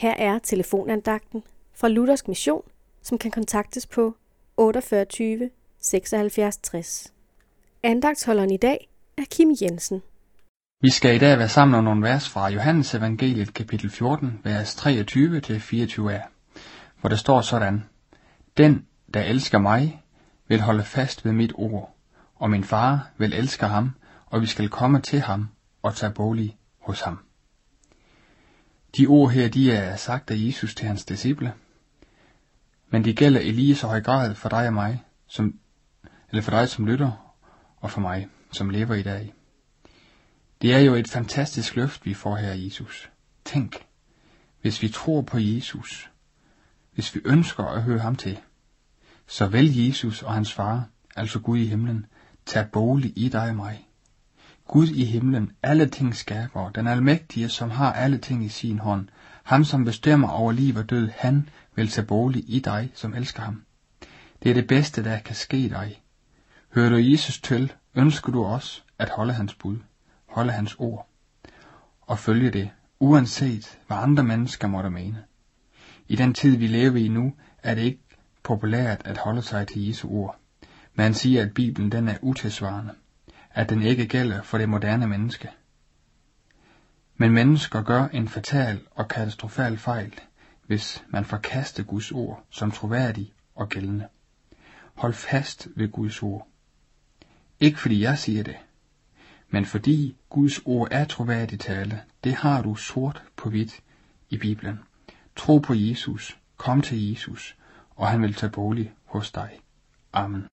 Her er telefonandagten fra Luthersk Mission, som kan kontaktes på 48 76 60. Andagtsholderen i dag er Kim Jensen. Vi skal i dag være sammen om nogle vers fra Johannes evangeliet kapitel 14, vers 23 til 24a, hvor der står sådan: Den, der elsker mig, vil holde fast ved mit ord, og min far vil elske ham, og vi skal komme til ham og tage bolig hos ham. De ord her, de er sagt af Jesus til hans disciple, men de gælder i lige så høj grad for dig og mig, som, eller for dig som lytter, og for mig, som lever i dag. Det er jo et fantastisk løft, vi får her af Jesus. Tænk, hvis vi tror på Jesus, hvis vi ønsker at høre ham til, så vil Jesus og hans far, altså Gud i himlen, tage bolig i dig og mig. Gud i himlen, alle ting skaber, den almægtige, som har alle ting i sin hånd, ham som bestemmer over liv og død, han vil tage bolig i dig, som elsker ham. Det er det bedste, der kan ske dig. Hører du Jesus til, ønsker du også at holde hans bud, holde hans ord, og følge det, uanset hvad andre mennesker måtte mene. I den tid, vi lever i nu, er det ikke populært at holde sig til Jesu ord. Man siger, at Bibelen den er utilsvarende, at den ikke gælder for det moderne menneske. Men mennesker gør en fatal og katastrofal fejl, hvis man forkaster Guds ord som troværdig og gældende. Hold fast ved Guds ord. Ikke fordi jeg siger det, men fordi Guds ord er troværdig tale, det har du sort på hvidt i Bibelen. Tro på Jesus, kom til Jesus, og han vil tage bolig hos dig. Amen.